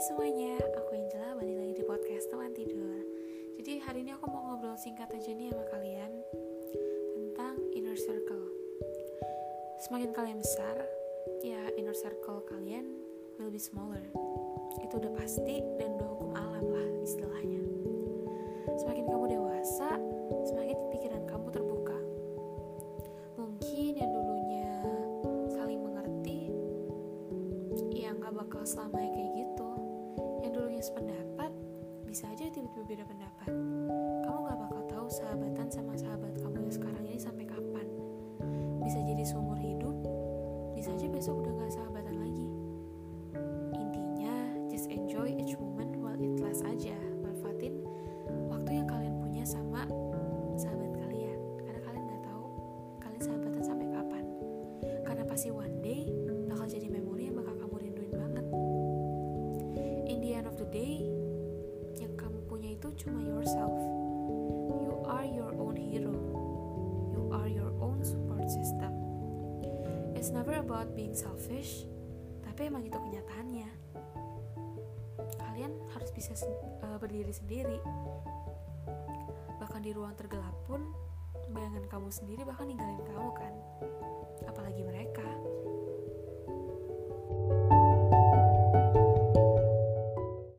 Semuanya, aku Angela balik lagi di podcast teman tidur. Jadi hari ini aku mau ngobrol singkat aja nih sama kalian Tentang inner circle. Semakin kalian besar, ya inner circle kalian will be smaller. Itu udah pasti dan udah hukum alam lah istilahnya. Semakin kamu dewasa, semakin pikiran kamu terbuka. Mungkin yang dulunya saling mengerti Ya nggak bakal selamanya kayak gitu. Aja tiba-tiba beda pendapat. Kamu gak bakal tahu sahabatan sama sahabat kamu yang sekarang ini sampai kapan. Bisa jadi seumur hidup, bisa aja besok udah gak sahabatan lagi. Intinya, just enjoy each moment while it lasts aja. Manfaatin waktu yang kalian punya sama sahabat kalian. Karena kalian gak tahu kalian sahabatan sampai kapan. Karena pasti one cuma yourself. You are your own hero. You are your own support system. It's never about being selfish, tapi emang itu kenyataannya. Kalian harus bisa sen- eh, berdiri sendiri. Bahkan di ruang tergelap pun, bayangan kamu sendiri bahkan ninggalin kamu kan. Apalagi mereka.